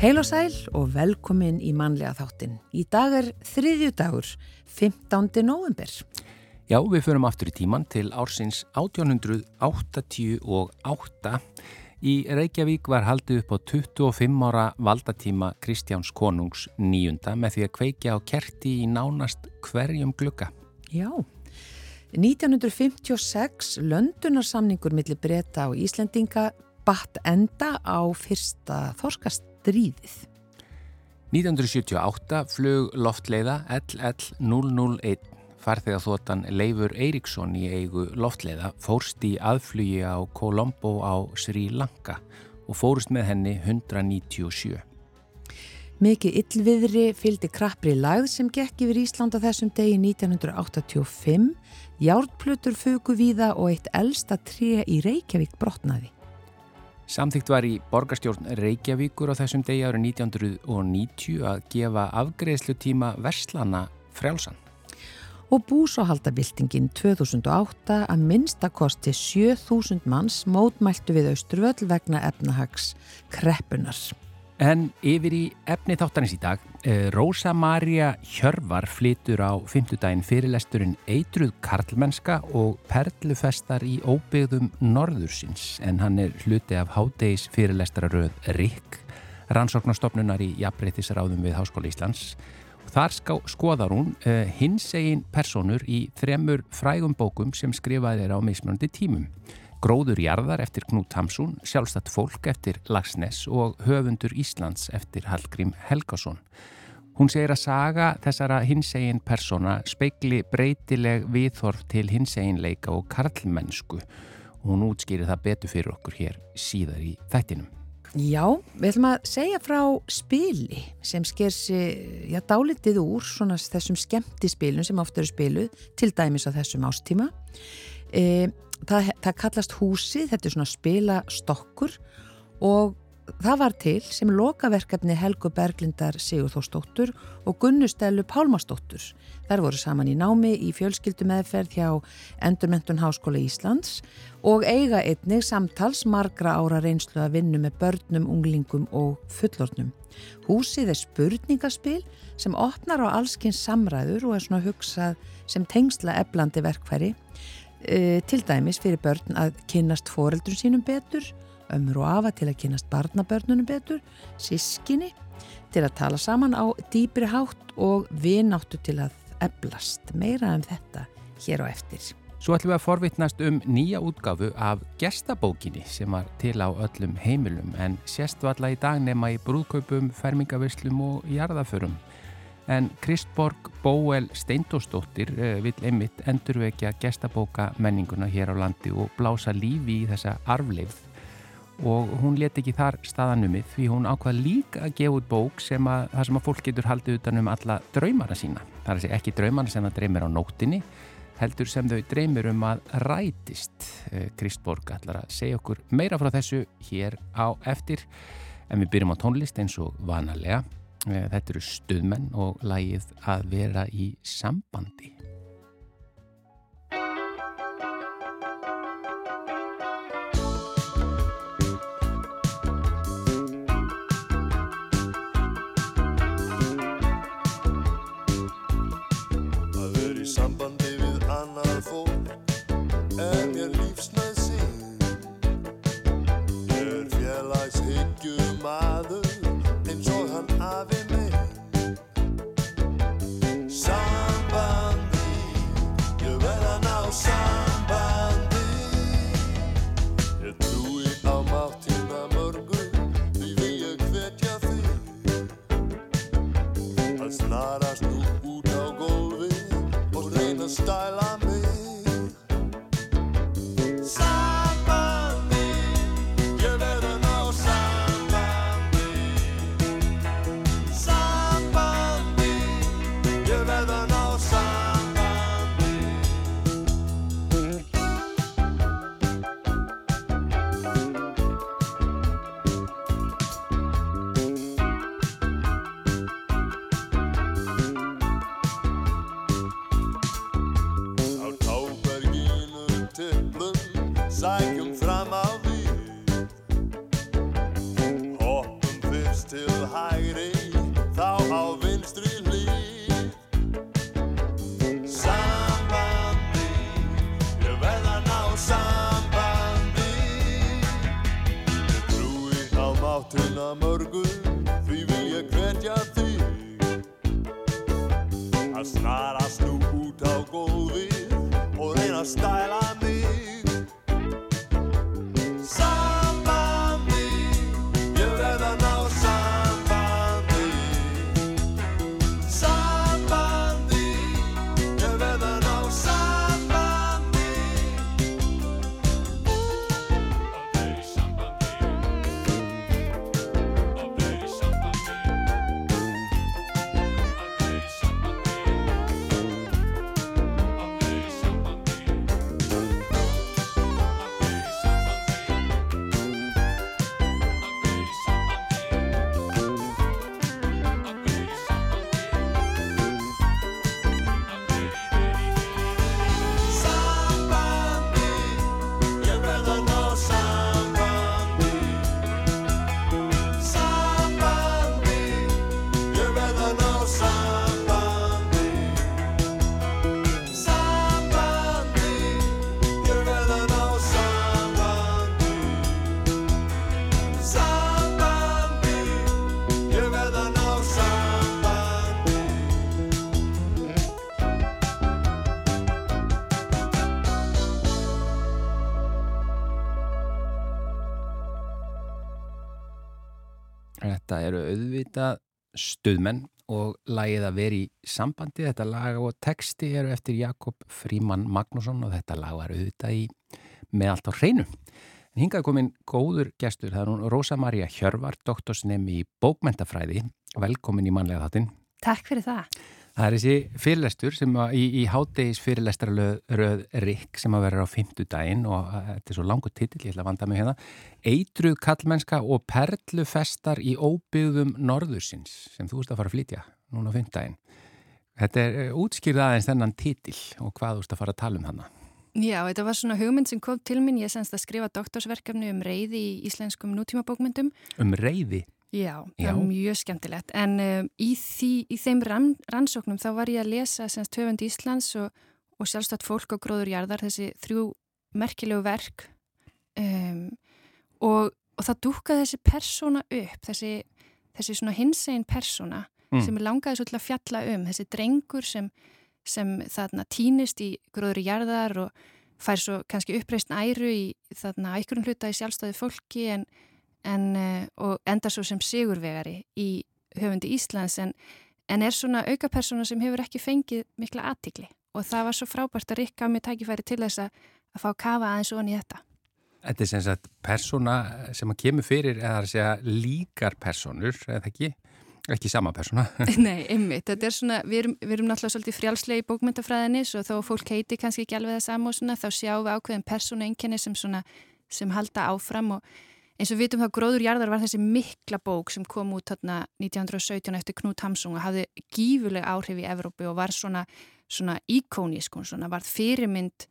Heil og sæl og velkomin í mannlega þáttin. Í dag er þriðju dagur, 15. november. Já, við förum aftur í tíman til ársins 1888. Í Reykjavík var haldið upp á 25 ára valdatíma Kristjáns konungs nýjunda með því að kveikja á kerti í nánast hverjum glugga. Já, 1956 löndunarsamningur millir breyta á Íslendinga batt enda á fyrsta þorskastríðið. 1978 flög loftleiða LL001 farþegar þotan Leifur Eiríksson í eigu loftleiða fórst í aðflugi á Colombo á Sri Lanka og fórst með henni 197. Mikið yllviðri fylgdi krappri lagð sem gekk yfir Ísland á þessum degi 1985, járnplutur fugu víða og eitt elsta tré í Reykjavík brotnaði. Samþygt var í borgarstjórn Reykjavíkur á þessum degi árið 1990 að gefa afgreðslutíma Verslana frjálsan og búsáhaldabildingin 2008 að minnstakosti 7000 manns mótmæltu við Austurvöll vegna efnahags kreppunar. En yfir í efni þáttanins í dag, eh, Rósa Maria Hjörvar flytur á fymtudaginn fyrirlesturinn Eitruð Karlmennska og Perlufestar í óbyggðum Norðursins en hann er hluti af hádegis fyrirlestararöð RIK, rannsóknarstofnunar í Jafnbreytisráðum við Háskóla Íslands Þar skoðar hún uh, hins egin personur í þremur frægum bókum sem skrifaði er á mismunandi tímum. Gróður jarðar eftir Knút Hamsun, sjálfstætt fólk eftir Lagsnes og höfundur Íslands eftir Hallgrím Helgason. Hún segir að saga þessara hins egin persona speikli breytileg viðhorf til hins eginleika og karlmennsku. Hún útskýri það betur fyrir okkur hér síðar í þættinum. Já, við ætlum að segja frá spili sem sker sér, já, dálitið úr svona þessum skemmti spilum sem ofta eru spiluð, til dæmis á þessum ástíma. E, það, það kallast húsið, þetta er svona spilastokkur og það var til sem lokaverkefni Helgu Berglindar Sigurþórsdóttur og Gunnustelu Pálmasdóttur. Þær voru saman í námi í fjölskyldu meðferð hjá Endurmentun Háskóla Íslands og eiga einnig samtals margra ára reynslu að vinna með börnum, unglingum og fullornum. Húsið er spurningaspil sem opnar á allskins samræður og er svona hugsað sem tengsla eblandi verkfæri e, til dæmis fyrir börn að kynast foreldrum sínum betur ömur og afa til að kynast barnabörnunum betur, sískinni til að tala saman á dýbri hátt og vináttu til að eblast meira en þetta hér á eftir. Svo ætlum við að forvittnast um nýja útgafu af gestabókinni sem var til á öllum heimilum en séstvalla í dag nema í brúðkaupum, fermingavislum og jarðaförum. En Kristborg Bóel Steindósdóttir eh, vil einmitt endurvekja gestabóka menninguna hér á landi og blása lífi í þessa arfleifð og hún let ekki þar staðanumið því hún ákvað líka að gefa út bók sem að það sem að fólk getur haldið utan um alla draumara sína. Það er segja ekki draumara sem það dreymir á nóttinni heldur sem þau dreymir um að rætist. Eh, Kristborg ætlar að segja okkur meira frá þessu hér á eftir en við byrjum á tónlist eins og vanalega. Eh, þetta eru stuðmenn og lægið að vera í sambandi. snarast I eru auðvitað stuðmenn og lagið að vera í sambandi. Þetta lag og texti eru eftir Jakob Fríman Magnússon og þetta lag var auðvitað í með allt á hreinu. En hingað komin góður gestur, það er hún Rósa Maria Hjörvar, doktorsnemi í bókmentafræði. Velkomin í manlega þáttinn. Takk fyrir það. Það er þessi fyrirlestur sem í, í hádegis fyrirlestarröð Rik sem að vera á fymtudaginn og að, þetta er svo langur titill, ég ætla að vanda mig hérna. Eitruð kallmennska og perlufestar í óbyggðum norðursins sem þú ert að fara að flytja núna á fymtudaginn. Þetta er eh, útskýrð aðeins þennan titill og hvað þú ert að fara að tala um hana. Já, þetta var svona hugmynd sem kom til minn. Ég semst að skrifa doktorsverkefni um reyði í íslenskum nútímabókmyndum. Um reyði. Já, það Já. er mjög skemmtilegt. En um, í, því, í þeim rann, rannsóknum þá var ég að lesa semst höfund Íslands og, og sjálfstátt fólk og gróður jarðar, þessi þrjú merkilegu verk. Um, og, og það dúkaði þessi persóna upp, þessi, þessi svona hinsegin persóna Mm. sem langaði svo til að fjalla um, þessi drengur sem, sem þarna týnist í gróður jarðar og fær svo kannski uppreist æru í þarna einhverjum hluta í sjálfstæði fólki en, en, uh, og endar svo sem sigurvegari í höfundi Íslands en, en er svona aukapersona sem hefur ekki fengið mikla aðtikli og það var svo frábært að rikka með tækifæri til þess að, fá kafa aðeins onni í þetta. Þetta er sem sagt persóna sem að kemur fyrir eða að segja líkar persónur, eða ekki? Ekki sama persóna. Nei, einmitt, þetta er svona, við erum, við erum náttúrulega svolítið frjálslega í bókmyndafræðinni svo þó fólk heiti kannski ekki alveg það sama og svona þá sjáum við ákveðin persónu einkenni sem sem halda áfram og eins og við vitum það Gróður jarðar var þessi mikla bók sem kom út þarna 1917 eftir Knút Hamsung og hafði gífuleg áhrif í Evrópu og var svona, svona íkónísk, hún svona var fyrirmynd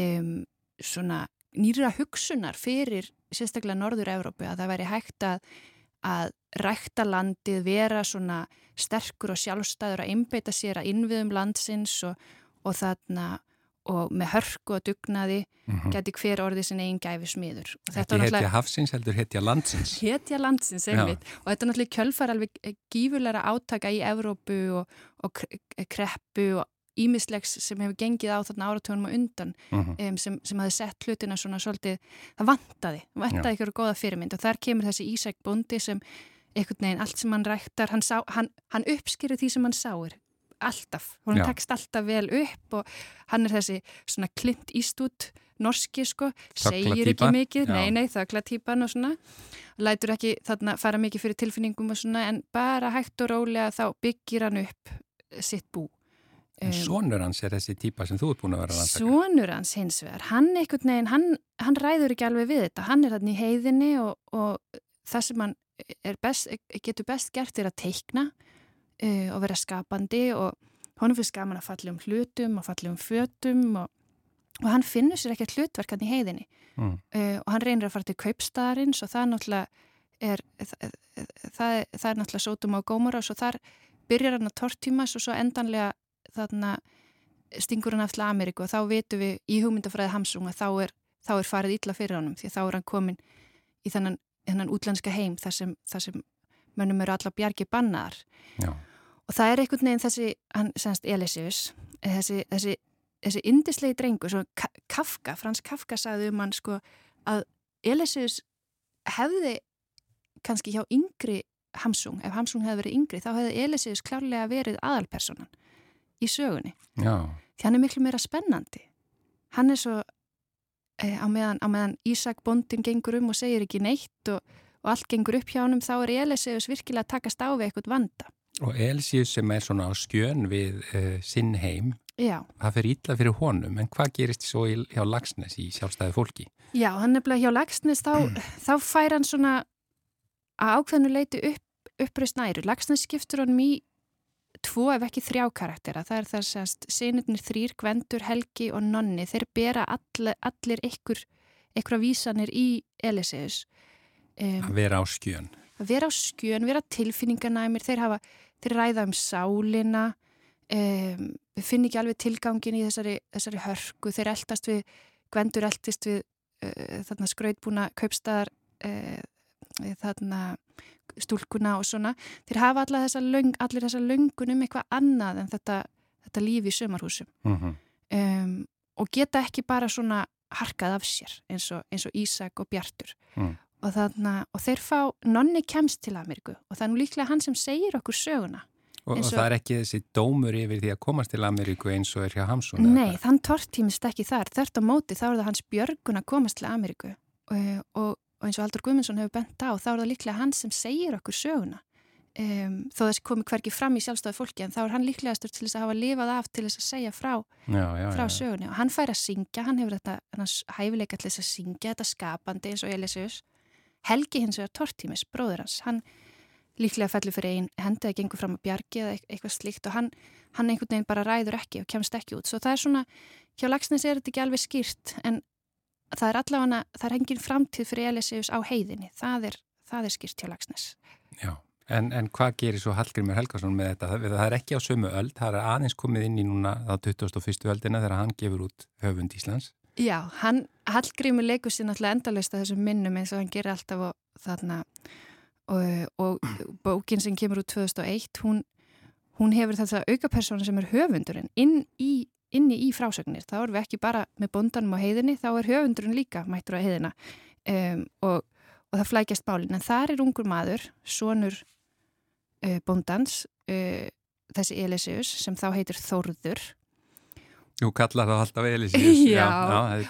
um, svona nýra hugsunar fyrir sérstaklega Norður Evrópu að það væri hægt að, að rækta landið, vera svona sterkur og sjálfstæður að einbeita sér að innviðum landsins og, og þarna og með hörku og dugnaði Mhm. geti hver orðið sinni einn gæfi smiður. Og Ekki hetja hafsins heldur hetja landsins. Hetja landsins, einmitt. Og þetta er náttúrulega kjölfar alveg gífurlega átaka í Evrópu og, og kre- kreppu og ímislegs sem hefur gengið á þarna áratögunum og undan Mhm. um, sem, sem hafi sett hlutina svona svolítið, það vantaði, vantaði ykkur góða fyrirmynd og þar kemur þessi Ísak Bondi sem einhvern veginn, allt sem hann ræktar, hann, sá, hann, hann uppskýrir því sem hann sáir, alltaf, hún tekst alltaf vel upp og hann er þessi svona Clint Eastwood norski sko, segir ekki Þöglatýpa. mikið, Já. nei nei, þöglatýpan og svona, lætur ekki þarna fara mikið fyrir tilfinningum og svona en bara hægt og rólega þá byggir hann upp sitt bú. En sonur hans er þessi típa sem þú ert búin að vera að rannsaka. Sonur hans hins vegar, hann einhvern veginn, hann, hann ræður ekki alveg við þetta, hann er þarna í heiðinni og, og það sem hann best, getur best gert er að teikna uh, og vera skapandi og honum finnst gaman að falla um hlutum og falla um fötum og, og hann finnur sér ekki hlutverk hann í heiðinni Mm. uh, og hann reynir að fara til kaupstaðarins og það náttúrulega er, það, það, það er náttúrulega sótum á gómurás og þar byrjar hann að tortímas og svo endanlega þarna stingur hann aftur Ameríku og þá vitum við í hugmyndafræði Hamsung að þá er, þá er farið illa fyrir honum því þá er hann komin í þennan hennan útlenska heim þar sem, þar sem mönnum eru alla bjargi bannar Já. Og það er einhvern veginn þessi, hann semst Elisius, þessi, þessi, þessi indislegi drengur, svo Kafka, Frans Kafka sagði um hann sko að Elisius hefði kannski hjá yngri Hamsung, ef Hamsung hefði verið yngri þá hefði Elisius klárlega verið aðalpersonan í sögunni. Já. Því hann er miklu meira spennandi. Hann er svo e, á, meðan, á meðan Ísak bondin gengur um og segir ekki neitt og, og allt gengur upp hjá hann þá er Elisius virkilega að takast á við eitthvað vanda. Og Elisius sem er svona á skjön við uh, sinn heim, Já. það fyrir ítla fyrir honum, en hvað gerist svo í, hjá Lagsnes í sjálfstæði fólki? Já, hann er bara hjá Lagsnes, þá, þá fær hann svona að ákveðinu leiti upp, uppröst næru. Lagsnes skiptur hann í tvo ef ekki þrjá karaktera. Það er þess að sinutnir þrýr, Gvendur, Helgi og Nonni, þeir bera all, allir ykkur, ykkur vísanir í Eliseus. Um, að vera á skjön. Að vera á skjön, vera tilfinningarnæmir, þeir hafa, þeir ræða um sálina, um, við finnum ekki alveg tilgangin í þessari, þessari hörku, þeir eldast við, Gvendur eldist við uh, þarna skrautbúna kaupstæðar uh, þarna stúlkuna og svona þeir hafa þessa, löng, allir þessa löngun um eitthvað annað en þetta, þetta lífi í sömarhúsum mm -hmm. um, og geta ekki bara svona harkað af sér eins og, eins og Ísak og Bjartur mm. Og, þarna, og þeir fá nonni kemst til Ameríku og það er nú líklega hann sem segir okkur söguna Og, og það er ekki þessi dómur yfir því að komast til Ameríku eins og er hjá Hamsun? Nei, þann tortímist ekki þar. Þert á móti þá er það hans björgun að komast til Ameríku og, og, og eins og Aldur Guðmundsson hefur bent á, þá er það líklega hann sem segir okkur söguna. Um, þó þess komi hverki fram í sjálfstofu fólki en þá er hann líklegastur til þess að hafa lifað af til þess að segja frá, já, já, frá já, sögunni og hann fær að syngja, hann hefur þetta hæfileika til þess að syngja, þetta skapandi eins og Elisius. Helgi hins vegar Tortímis, bróður hans, hann líklega fellur fyrir einn hendi að gengur fram að bjargi eða eitthvað slíkt og hann, hann einhvern veginn bara ræður ekki og kemst ekki út. Svo það er svona, hjá Lagsnes er þetta ekki alveg skýrt en það er allavega, það er hengin framtíð fyrir Elisius á heiðinni. Það er, það er skýrt hjá Lagsnes. Já, en, en hvað gerir svo Hallgrimur Helgarsson með þetta? Það, það er ekki á sömu öll, það er aðeins komið inn í núna á 21. öldina þegar hann gefur út höfund Íslands. Já, hann, Hallgrimur leikur sér náttúrulega endalist að þessum minnum eins og hann gerir alltaf og þarna. Og, og bókin sem kemur úr 2001 hún, hún hefur þetta aukapersona sem er höfundurinn. Inn í, inni í frásögnir þá erum við ekki bara með bondanum á heiðinni þá er höfundurinn líka mættur á heiðina. Um, og, og það flækjast bálin en þar er ungur maður sonur uh, bondans uh, þessi Elisius sem þá heitir Þórður Jú, kallar það alltaf Elisius. Já,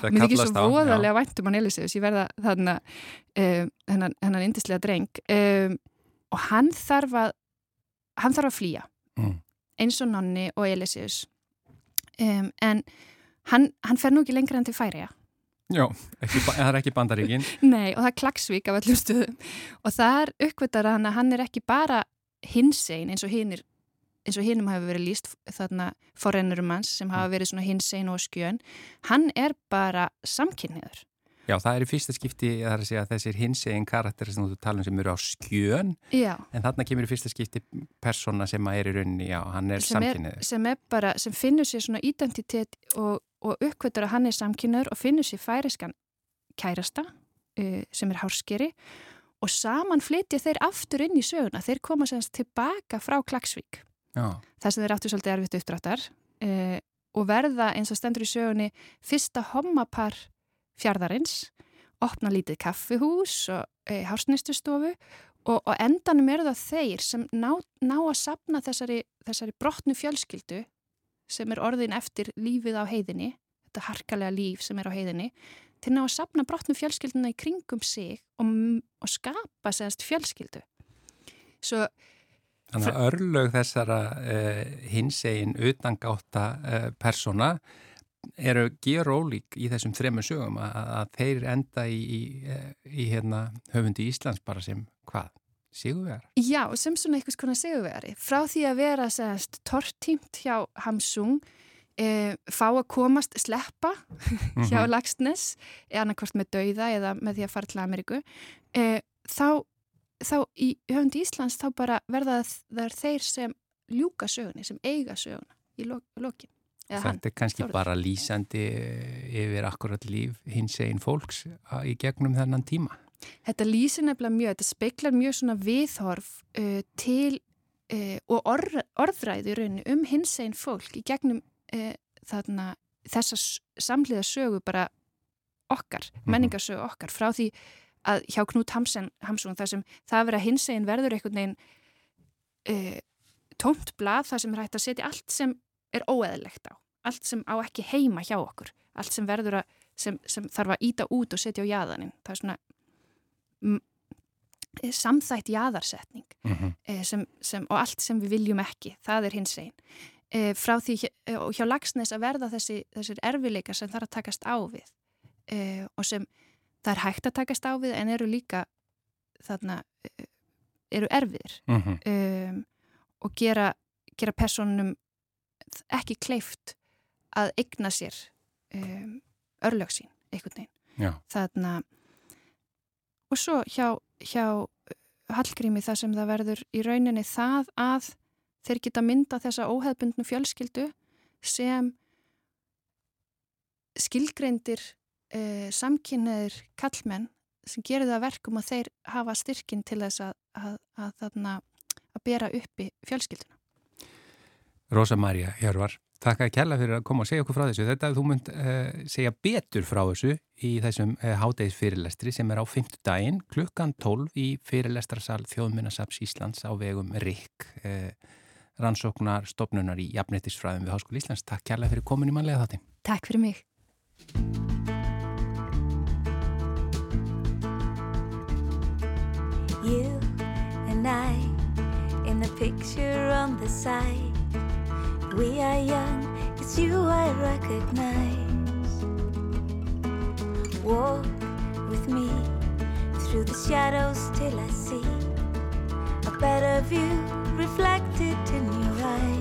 mér er ekki svo voðalega væntum hann Elisius, ég verða þarna um, hennan, hennan indislega dreng. Um, og hann þarf að hann þarf að flýja. Mm. eins og Nonni og Elisius um, en hann, hann fer nú ekki lengra enn til færiða Já, ekki, það er ekki bandaríkin. Nei, og það er klagsvík af allum stuðum og það er uppvitað að hann er ekki bara hinsegin eins og hinnir eins og hinnum hafa verið líst þarna forrennurum hans sem hafa verið svona hinsein og skjön hann er bara samkynniður Já, það er í fyrsta skipti að, að þessir hinsegin karakterir sem þú talum sem eru á skjön já. en þarna kemur í fyrsta skipti persóna sem er í rauninni, já, hann er samkynniður sem er bara, sem finnur sér svona identitet og, og uppkvötur að hann er samkynniður og finnur sér færiskan kærasta uh, sem er hárskeri og saman flytja þeir aftur inn í söguna, þeir koma semst tilbaka frá Klagsvík. Þess að þeir áttu svolítið erfitt uppdráttar uh, og verða eins og stendur í sögunni fyrsta hommapar fjardarins, opna lítið kaffihús og uh, hársnistustofu og, og endanum eru það þeir sem ná, ná að sapna þessari, þessari brotnu fjölskyldu sem er orðin eftir lífið á heiðinni, þetta harkalega líf sem er á heiðinni, til ná að sapna brotnu fjölskylduna í kringum sig og, og skapa sérst fjölskyldu. Svo Þannig að örlög þessara uh, hinsegin utangáta uh, persóna eru gerur ólík í þessum þremmu sögum að, að þeir enda í, í, í hérna, höfundi Íslands bara sem hvað? Sigurvegar? Já, sem svona einhvers konar sigurvegari. Frá því að vera sérst tortímt hjá Hamsung e, fá að komast sleppa hjá Mhm. Lagsnes annarkvort með dauða eða með því að fara til Ameríku e, þá, þá í höfundi Íslands þá bara verða það er þeir sem ljúka sögunni, sem eiga söguna í lo lokin. Eða hann. Þetta er kannski Þórður. bara lýsandi yfir akkurat líf hinsegin fólks í gegnum þennan tíma. Þetta lýsir nefnilega mjög, þetta speiklar mjög svona viðhorf uh, til uh, og orð, orðræði rauninu um hins einn fólk í gegnum uh, þarna, þessa samliða sögu bara okkar, -hmm. menningarsögu okkar frá því að hjá Knút Hamsen, Hamsun þar sem það vera hins einn verður einhvern veginn uh, tómt blað þar sem er hægt að setja allt sem er óeðlegt á, allt sem á ekki heima hjá okkur, allt sem verður að sem, sem þarf að íta út og setja á jæðanin það er svona samþætt jæðarsetning mm -hmm. sem, sem, og allt sem við viljum ekki, það er hins einn e, frá því e, og hjá lagsnes að verða þessi, þessir erfileika sem þarf að takast á við e, og sem það er hægt að takast á við en eru líka þarna e, eru erfiðir mm -hmm. um, og gera, gera personum ekki kleift að egna sér um, örlöksín einhvern veginn þarna og svo hjá, hjá Hallgrími það sem það verður í rauninni það að þeir geta mynda þessa óheðbundnu fjölskyldu sem skilgreindir eh, samkynneðir kallmenn sem gerir það verkum að þeir hafa styrkin til þess að, að, að, þarna, að bera uppi fjölskylduna. Rosa Maria Hjörvar, takk að kella fyrir að koma og segja okkur frá þessu. Þetta að þú mynd uh, segja betur frá þessu í þessum uh, hádegisfyrirlestri sem er á 5. daginn klukkan 12 í fyrirlestrarsal Þjóðminnasaps Íslands á vegum RIK. Uh, rannsóknar stopnunar í jafnettisfræðum við Háskóli Íslands. Takk kærlega fyrir komin í manlega þátti. Takk fyrir mig. You and I in the picture on the side We are young, it's you I recognize Walk with me through the shadows till I see a better view reflected in your eyes.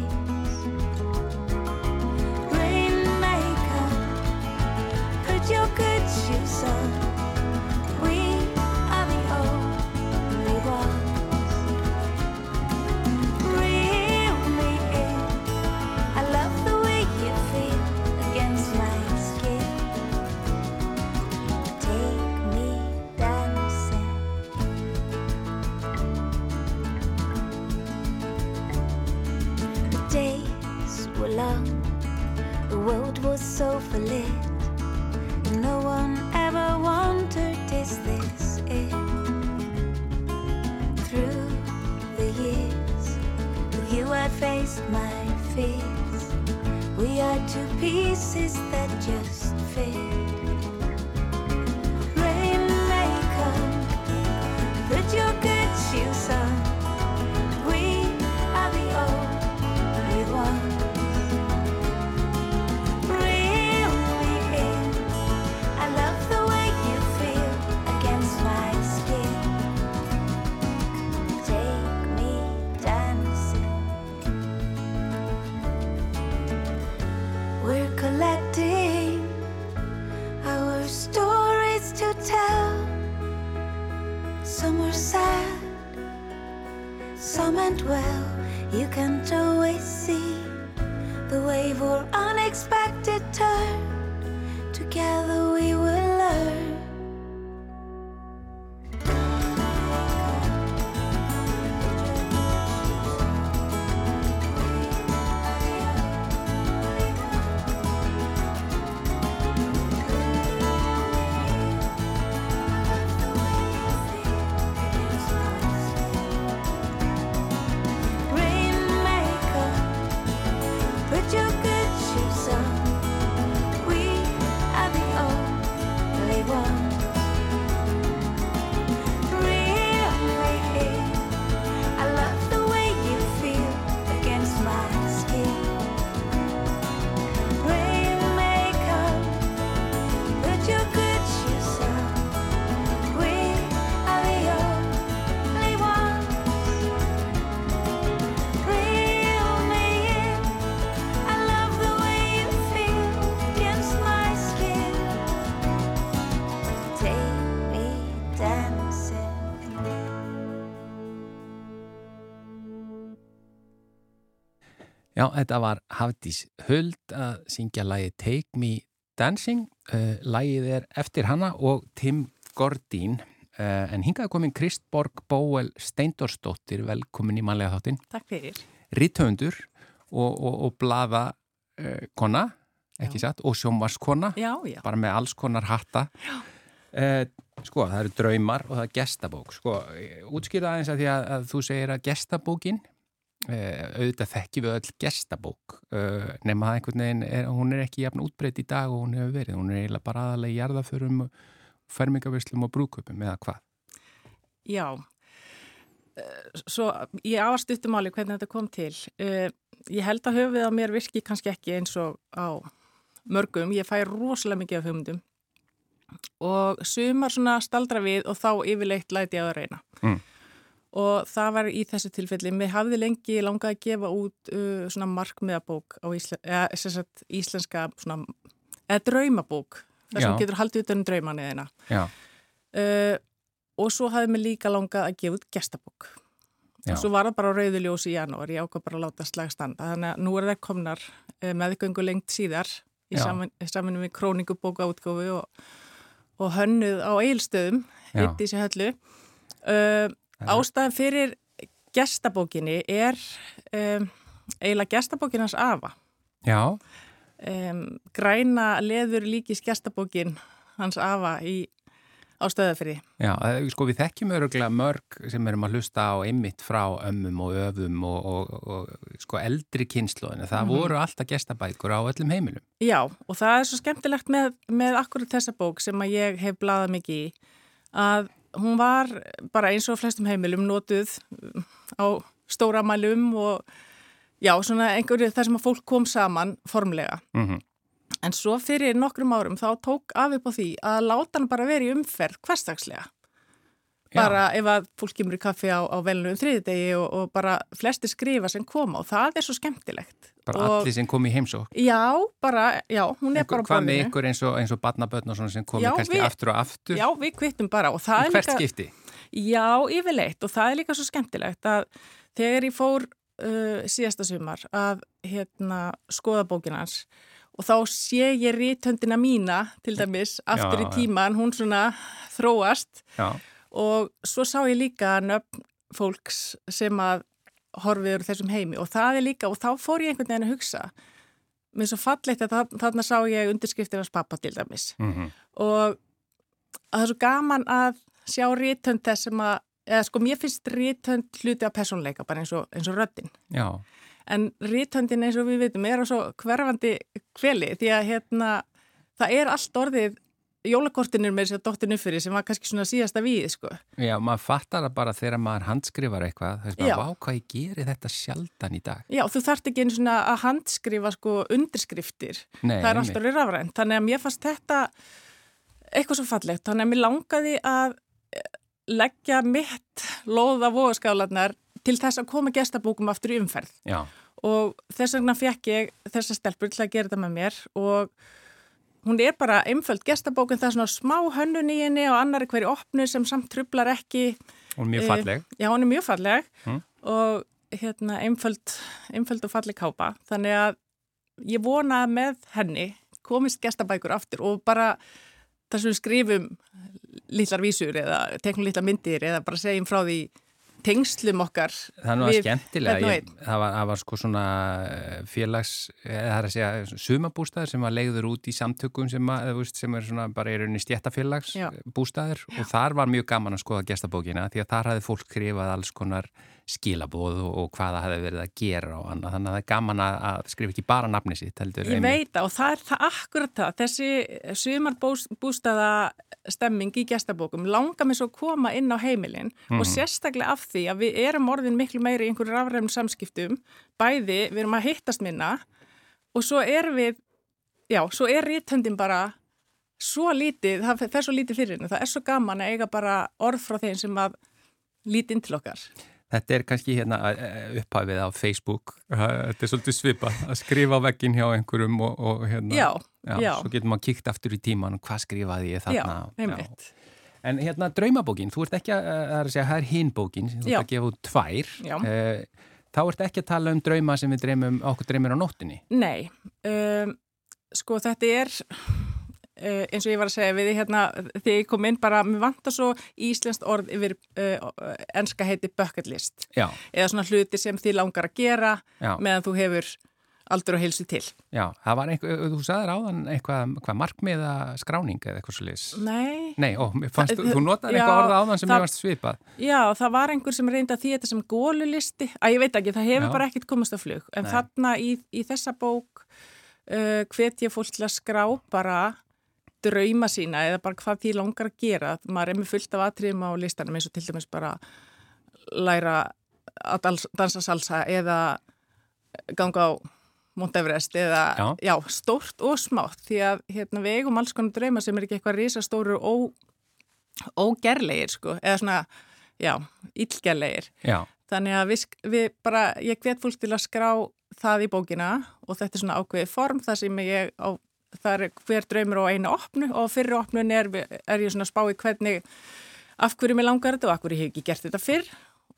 Was so full No one ever wondered, is this it? Through the years, with you I faced my fears. We are two pieces that just fit. Já, þetta var Hafdís Huld að syngja lægi Take Me Dancing. Uh, lægið er eftir hanna og Tim Gordín uh, en hingaði komin Kristborg Bóel Steindorsdóttir, velkomin í manlega þáttinn. Takk fyrir. Ritthöndur og, og, og blaða uh, kona, ekki satt, og sjómvarskona, Já, já. bara með alls konar hatta. Uh, sko, það eru draumar og það er gestabók. Sko, útskýrða aðeins að því að, að þú segir að gestabókin, uh, auðvitað þekki við öll gestabók, uh, nema það einhvern veginn, er, hún er ekki jafn útbreytt í dag og hún hefur verið. Hún er eiginlega bara aðalega í jarðaförum, fermingavislum og brúköpum eða hvað. Já. Eh, Svo ég afast uttumáli hvernig þetta kom til. Eh, Ég held að höfuð á mér virki kannski ekki eins og á mörgum. Ég fæ rosalega mikið af hugmyndum og sumar svona staldra við og þá yfirleitt læti ég að reyna. Mm. Og það var í þessu tilfelli. Mér hafði lengi langað að gefa út uh, svona markmiðabók á ísle eða, íslenska svona, eða draumabók. þar sem getur haldið utan um draumaniðina. Já, Uh, og svo hafði mér líka langað að gefa út gestabók. já, Og svo var það bara rauðuljós í janúar, ég ákvað bara að láta slag standa. Þannig að nú er það komnar uh, meðgöngu lengt síðar í saminu við króningubókaútgófi og, og hönnuð á eilstöðum, hitt í sér höllu. Uh, ástæðan fyrir gestabókinni er um, eiginlega gestabókin hans afa. já, Um, græna leður líkis gestabókin hans afa í á stöðafri. já, sko við þekkjum öruglega mörg sem erum að hlusta á einmitt frá ömmum og öfum og, og, og sko eldri kynnslóðinu. Það voru alltaf gestabækur á öllum heimilum. Já, og það er svo skemmtilegt með, með akkurat þessa bók sem að ég hef blaðað mikið í að hún var bara eins og flestum heimilum notuð um, á stóramælum og já, svona einhverju þar sem að fólk kom saman formlega. Mm En svo fyrir nokkrum árum þá tók af upp á því að láta hann bara vera í umferð hverstagslega. Bara ef að fólk kemur í kaffi á, á velnum þriðdegi og, og bara flesti skrifa sem koma og það er svo skemmtilegt. Bara og, allir sem kom í heimsók. Já, bara, já, hún er bara á Hvað með borðinu. ykkur eins og, eins og barnabötn og svona sem komi Já, kannski aftur og aftur? Já, við kvittum bara og það Í er hvert líka... skipti? Já, yfirleitt og það er líka svo skemmtilegt að þegar ég fór uh, síðasta sumar að hérna, skoða bókinans og þá sé ég rítöndina mína til dæmis aftur Já, í tíman, hún svona þróast Já, og svo sá ég líka nöfn fólks sem að horfiður þessum heimi. Og það er líka og þá fór ég einhvern veginn að hugsa mér svo fallegt að þa- þarna sá ég undirskriftir hans pappa til dæmis. Mm og að það er svo gaman að sjá rítönd þess sem að, eða sko mér finnst rítönd hluti af personleika bara eins og, eins og röddin. já, En rítöndin eins og við vitum er á svo hverfandi kveli því að hérna það er allt orðið jólakortinir með þess að dóttinu fyrir sem var kannski svona síðasta við sko. já, maður fattar það bara þegar maður handskrifar eitthvað, þess að Já. vá hvað ég geri þetta sjaldan í dag. Já, þú þarft ekki einu svona að handskrifa sko undirskriftir. Nei, það er alltaf orðið rafrænt. Þannig að mér fannst þetta eitthvað svo fallegt. Þannig að mér langaði að eh, leggja mitt lóða vogaskálanar til þess að koma gestabókum aftur í umferð. Já, Og þess vegna fekk ég þessa stelpur til að gera þetta með mér og hún er bara einföld gestabókun, það er svona smá hönnun í henni og annari hverju opnu sem samt trublar ekki. hún er mjög Eh, falleg. Já, hún er mjög falleg Mm. og hérna einföld, einföld og falleg kápa. Þannig að ég vona að með henni komist gestabækur aftur og bara þar sem við skrifum lítlar vísur eða teknum lítlar myndir eða bara segjum frá því tengslum okkar Það við skemmtilega, ég, það, var, það var sko svona eh, félags, eða það er að segja sumabústæður sem var leiður út í samtökum sem, að, veist, sem er svona bara í rauninni stjættafélags Já. bústæður og þar var mjög gaman að skoða gestabókina því að þar hafði fólk skrifað alls konar skilabóð og, og hvað það hefði verið að gera og annað, þannig að það er gaman að, skrifa ekki bara nafni sitt heldur Ég einmitt. veit það og það er það akkurat það, þessi sumarbústaða stemming í gestabókum langar mér svo að koma inn á heimilin og sérstaklega af því að við erum orðin miklu meiri í einhverju rafræðum samskiptum, bæði við erum að hittast minna og svo erum við, já, svo er rítöndin bara svo lítið, það fer svo lítið fyrir henni, það er svo gaman að eiga bara orð frá þeim sem að lítið inn til okkar. Þetta er kannski hérna eh, upphafið á Facebook, þetta er svolítið svipa að skrifa á veggin hjá einhverjum og, og hérna, Já, já, já. svo getur maður kíkt aftur í tíman og hvað skrifaði ég Já, þarna. einmitt. En hérna draumabókin, þú ert ekki að, það er að segja, það er hinbókin, þú ert Já. að gefa út tvær. Já. Eh, þá ert ekki að tala um drauma sem við dreymum, okkur dreymir á nóttinni. Nei, um, sko þetta er, uh, eins og ég var að segja við hérna þegar ég kom inn bara, mér vantar svo íslenskt orð yfir uh, enska heiti bucket list Já. eða svona hluti sem þið langar að gera Já. meðan þú hefur aldur og heilsu til. Já, það var einhver, þú sagðir áðan eitthvað, hvað markmiða skráning eða eitthvað svo liðs. Nei. Nei, ó, fannst, Það- þú notaði eitthvað orða áðan sem það- ég varst svipað. Já, það var einhver sem reyndi að því þetta sem gólulisti, að ég veit ekki, það hefur Já. bara ekkert komast á flug, en Nei. þarna í, í þessa bók uh, hvet ég fólk til að skrá bara drauma sína eða bara hvað því langar að gera, maður er með fullt af atriðum á listanum eins og til dæmis bara læra að dans, dansa salsa eða ganga á Mount Everest eða, Já. já, stórt og smátt því að hérna, við eigum alls konar drauma sem er ekki eitthvað risastóru og ógerlegir sko, eða svona, já, illgerlegir. Já, Þannig að við, við bara, ég hvet fólk til að skrá það í bókina og þetta er svona ákveðið form þar sem ég á, það er hver draumur á einu opnu og fyrir opnun er, er ég svona að spá í hvernig, af hverju mér langar þetta og af hverju ég hef ekki gert þetta fyrr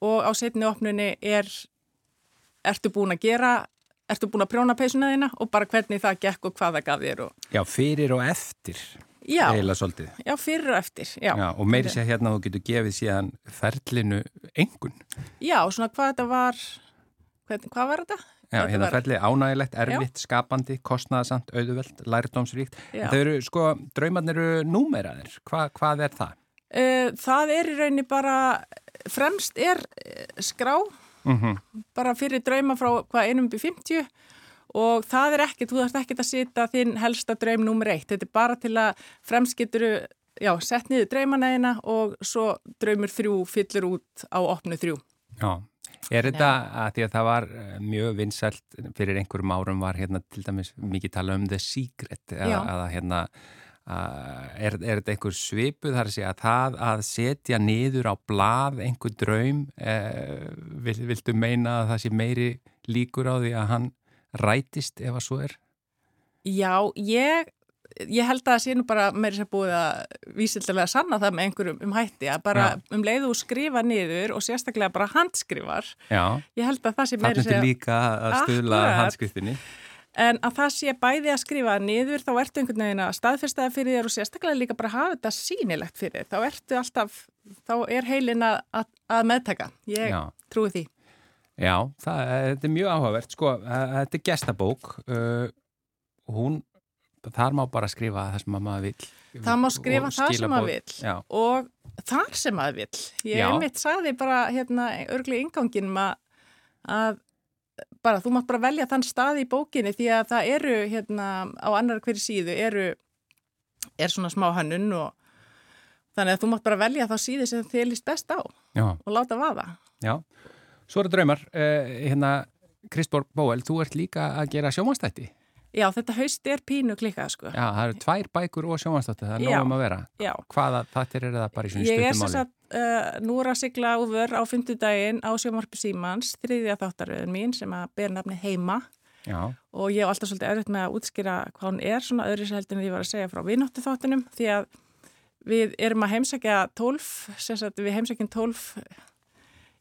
og á setni opnunni er, ertu búin að gera, ertu búin að prjóna peysuna þína og bara hvernig það gekk og hvað það gaf þér og, já, fyrir og eftir, já, já, fyrir og eftir, já. Já, og meiri sér hérna að þú getur gefið síðan ferlinu engun. Já, svona hvað þetta var, hvað, hvað var þetta? Já, hérna var- ferlið ánægilegt, erfitt, skapandi, kostnaðasamt, auðuveld, lærdómsríkt. Já. Þau eru, sko, draumarnir eru númeraðir. Hva, hvað er það? Uh, það er í rauninni bara, fremst er eh, skrá, Mm bara fyrir drauma frá hvað einum í 50 og það er ekkert, þú þarfst ekkert að sita þinn helsta draum nummer eitt. Þetta er bara til að fremst getur, já, sett niður draumanæðina og svo draumur þrjú fyllir út á opnu þrjú. Já, er þetta að því að það var eh, mjög vinsælt fyrir einhverjum árum var hérna til dæmis mikið tala um The Secret Já. eða hérna að, er, er þetta einhver svipuð þar að segja að það að setja niður á blað einhver draum eh, vil, viltu meina að það sé meiri líkur á því að hann rætist ef að svo er? Já, ég, ég held að það sé nú bara meiri sér búið að vísildilega sanna það með einhverjum um hætti að bara Já. um leiðu og skrifa niður og sérstaklega bara handskrifar. Já, Ég held að það sé meiri þannig til líka að stuðla handskriftinni. En að það sé bæði að skrifa niður, þá ertu einhvern veginn að staðfestaða fyrir þér og sérstaklega líka bara hafa þetta sýnilegt fyrir þér. Þá ertu alltaf, þá er heilin að, að, meðtaka. Ég Já. trúi því. Já, það, þetta er mjög áhugavert, sko, eh, þetta er gestabók, uh, hún, þar má bara skrifa það sem að maður vil. Það má skrifa það sem maður vill. Já, Og þar sem maður vill. Ég Já. einmitt saði bara hérna örglega inganginum að, að bara, þú mátt bara velja þann stað í bókinni því að það eru hérna á annar hverju síðu eru, er svona smá hannun og þannig að þú mátt bara velja þá síðu sem þið líst best á já, og láta vaða. já. Svo eru draumar, uh, hérna, Kristborg Bóel, þú ert líka að gera sjómanstætti. Já, þetta haust er pínu klikkað, sko. Já, það eru tvær bækur og sjómanstætti, það er nógum að vera. Já. Hvaða þattir eru það bara í svona Ég er sem sagt, uh, nú er að sigla úfur á fymtudaginn á sjómarpi Símans, þriðja þáttaröðun mín sem að ber nafni Heima Já, og ég hef alltaf svolítið erfitt með að útskýra hvað hún er svona öðru heldur en ég var að segja frá vinnóttu þáttunum því að við erum að heimsækja tólf, sem sagt við heimsækjum tólf,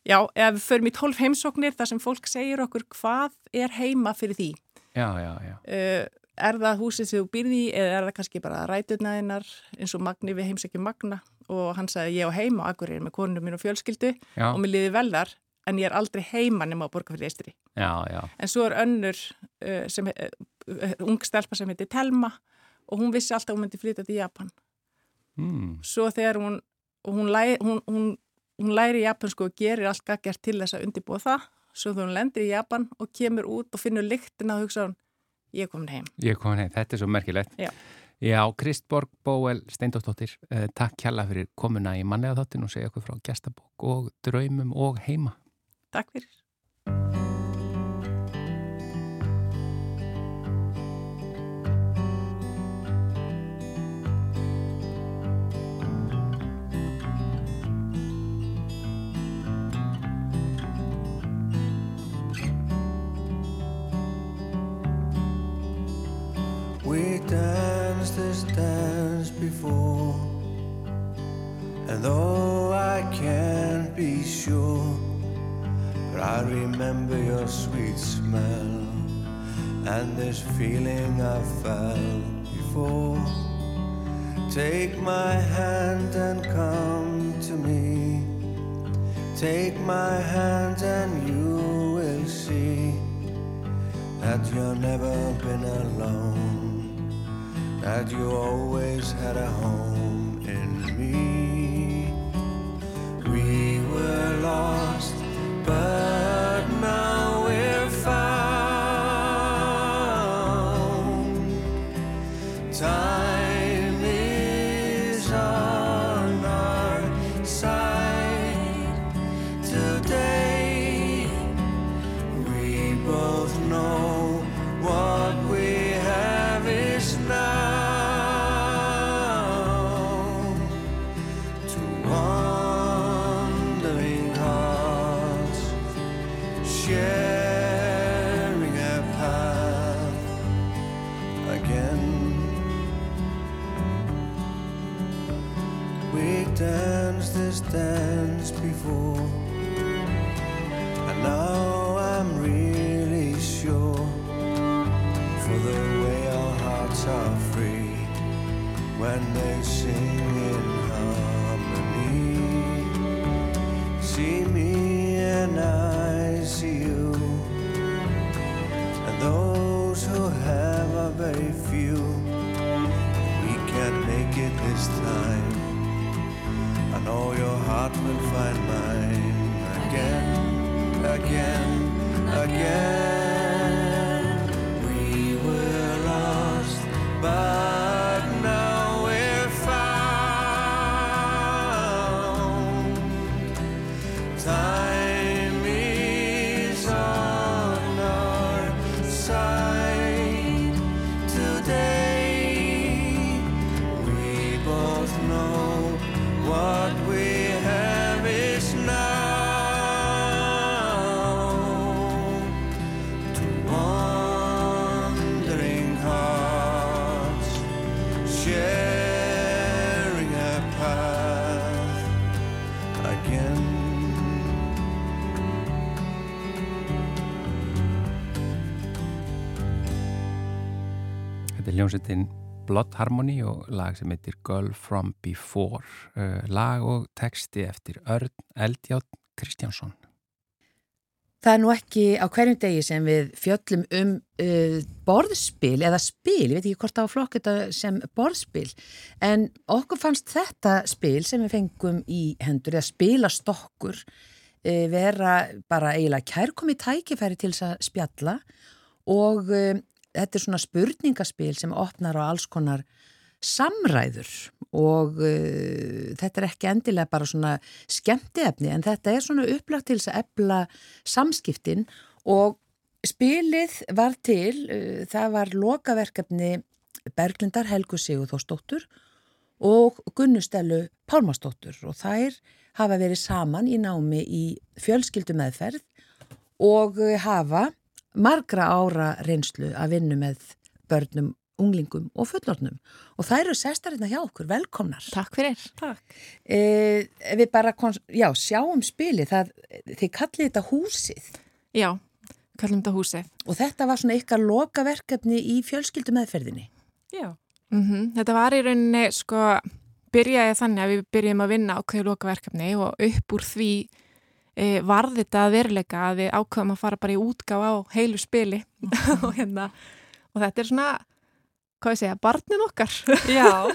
já, eða við förum í tólf heimsóknir þar sem fólk segir okkur hvað er heima fyrir því. Já, já, já. Uh, er það húsið sem þú býrði í eða er það kannski bara ræturnaðinnar eins og Magni við heimsækjum Magna og hann sagði ég á heima á Akureyri með konunum mín og fjölskyldu Já, og mér liði vel þar en ég er aldrei heima nema á Borgafjörði Eistri. já, já, En svo er önnur uh, sem, uh, ung stelpa sem heitir Telma og hún vissi alltaf að hún myndi flytja til Japan. mm, Svo þegar hún, hún, hún, hún, hún læri japansku og gerir allt gaggjart til þess að undirbúa það. Svo hún lendir í Japan og kemur út og finnur lyktina og hugsa ég er komin heim. ég kom heim, þetta er svo merkilegt. Já. Já, Kristborg Bóel Steindóttir, uh, takk kjalla fyrir komuna í mannlega þáttin og segja okkur frá gestabók og draumum og heima. Takk fyrir. Dance before, and though I can't be sure, but I remember your sweet smell and this feeling I felt before. Take my hand and come to me. Take my hand and you will see that you've never been alone, that you always had a home in me. We were lost, but it this time. I know your heart will find mine again, again, again. Hljómsveitin Blood Harmony og lag sem heitir Girl From Before, uh, lag og texti eftir Örn Eldjátt Kristjánsson. Það er nú ekki á hverjum degi sem við fjöllum um uh, borðspil eða spil, ég veit ekki hvort það var flokk þetta sem borðspil, en okkur fannst þetta spil sem við fengum í hendur, eða spilastokkur, uh, vera bara eiginlega kærkomi tækifæri til þess að spjalla. Og uh, þetta er svona spurningaspil sem opnar á alls konar samræður og uh, þetta er ekki endilega bara svona skemmtiefni en þetta er svona upplagt til þess að ebla samskiptin og spilið var til, uh, það var lokaverkefni Berglindar Helgu Sigurþórsdóttur og Gunnustelu Pálmasdóttur og þær hafa verið saman í námi í fjölskyldu meðferð og uh, hafa margra ára reynslu að vinna með börnum, unglingum og fullornum og það eru sestarinn hjá okkur, velkomnar. Takk fyrir. Takk. Eh, við bara, já, sjáum spili, það, þið kallið þetta húsið Já, kallum þetta húsið. og þetta var svona ykkar lokaverkefni í fjölskyldu meðferðinni. Já. Mm Þetta var í rauninni, sko, byrjaði þannig að við byrjum að vinna ákveðu lokaverkefni og upp úr því e, varð þetta að veruleika að við ákveðum að fara bara í útgáf á heilu spili. Og hérna, og þetta er svona, hvað ég segja, barnin okkar. Já.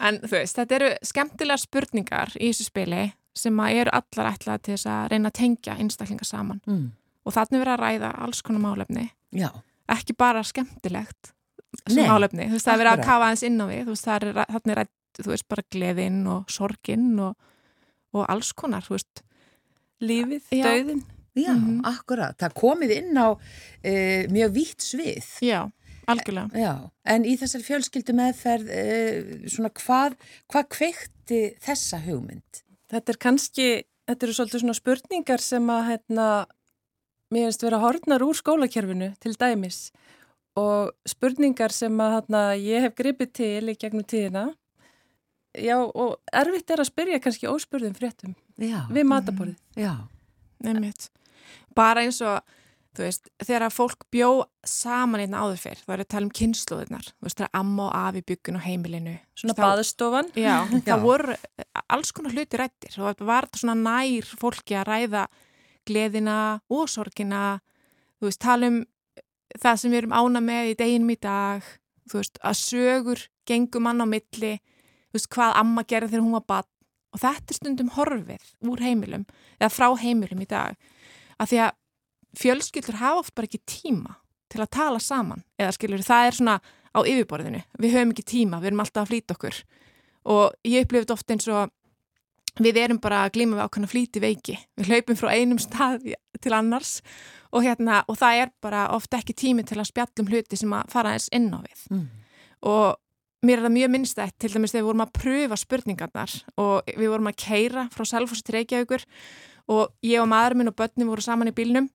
En þú veist, þetta eru skemmtilegar spurningar í þessu spili sem að eru allar ætlað til þess að reyna að tengja einstaklingar saman. Mm. og þannig verið að ræða alls konar málefni, Já, ekki bara skemmtilegt sem Nei, málefni, þú veist, það er verið að kafa aðeins inn á við, þú veist, það er, þannig er þú veist, bara gleðinn og sorginn og, og alls konar, þú veist, Lífið, Já. döðin. já, Mhm. akkurat. Það komið inn á e, mjög vítt svið. já, algjörlega. Já, en í þessar fjölskyldu meðferð, e, svona hvað, hvað kveikti þessa hugmynd? Þetta er kannski, þetta eru svolítið svona spurningar sem að, hérna, mér finnst vera hortnar úr skólakerfinu til dæmis og spurningar sem að, hérna, ég hef gripið til í gegnum tíðina. Já, og erfitt er að spyrja kannski óspurðum fréttum Já, við mataborðið. já, Nefnitt. Bara eins og, þú veist, þegar að fólk bjó saman einna áður fyrr, þá er að tala um kynnslóðunar, þú veist, það er amma og afi byggun á heimilinu. Svona Þá- baðstofan. Já, Já. það voru alls konar hluti rættir og það var svona nær fólki að ræða gleðina og sorgina, þú veist, tala um það sem við erum ána með í deginum í dag, þú veist, að sögur gengum mann á milli, veist, hvað amma gerði þegar hún var bann og þetta er stundum horfið úr heimilum eða frá heimilum í dag að því að fjölskyldur hafa oft bara ekki tíma til að tala saman. Eða skilur það er svona á yfirborðinu. Við höfum ekki tíma, við erum alltaf að flýta okkur. Og ég upplifði oft eins og við erum bara að glíma við ákveðna flýti veiki. Við hlaupum frá einum stað til annars. Og, hérna, og það er bara oft ekki tími til að spjallum hluti sem að fara eins inn á við. Mm. og mér er það mjög minnstætt til dæmis þegar við vorum að pröfa spurningarnar og við vorum að keira frá Selfossi til Reykjavíkur og ég og maður minn og börnum voru saman í bílnum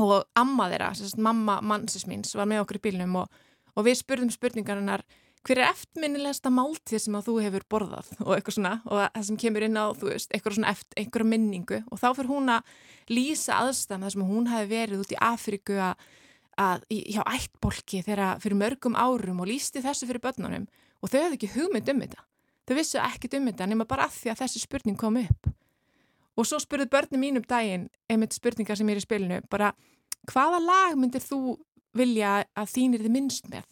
og amma þeirra, sérst, mamma mannsins míns var með okkur í bílnum og, og við spurðum spurningarinnar hver er eftirminnilegsta máltíð sem að þú hefur borðað? og eitthvað svona og það sem kemur inn á, þú veist, eitthvað svona eftir, eitthvað minningu. Og þá fyrir hún að lýsa aðstæðan þar sem hún hefði verið út í Afríku að, að hjá ættbolki þegar fyrir mörgum árum og lýsti þessu fyrir börnunum og þau hefði ekki hugmynd um þetta. Þau vissu ekkit um þetta nema bara að því að þessi spurning kom upp. Og svo spurðu börnum mínum daginn einmitt spurningar sem er í spilinu bara hvaða lag myndir þú vilja að þínir þið minnst með?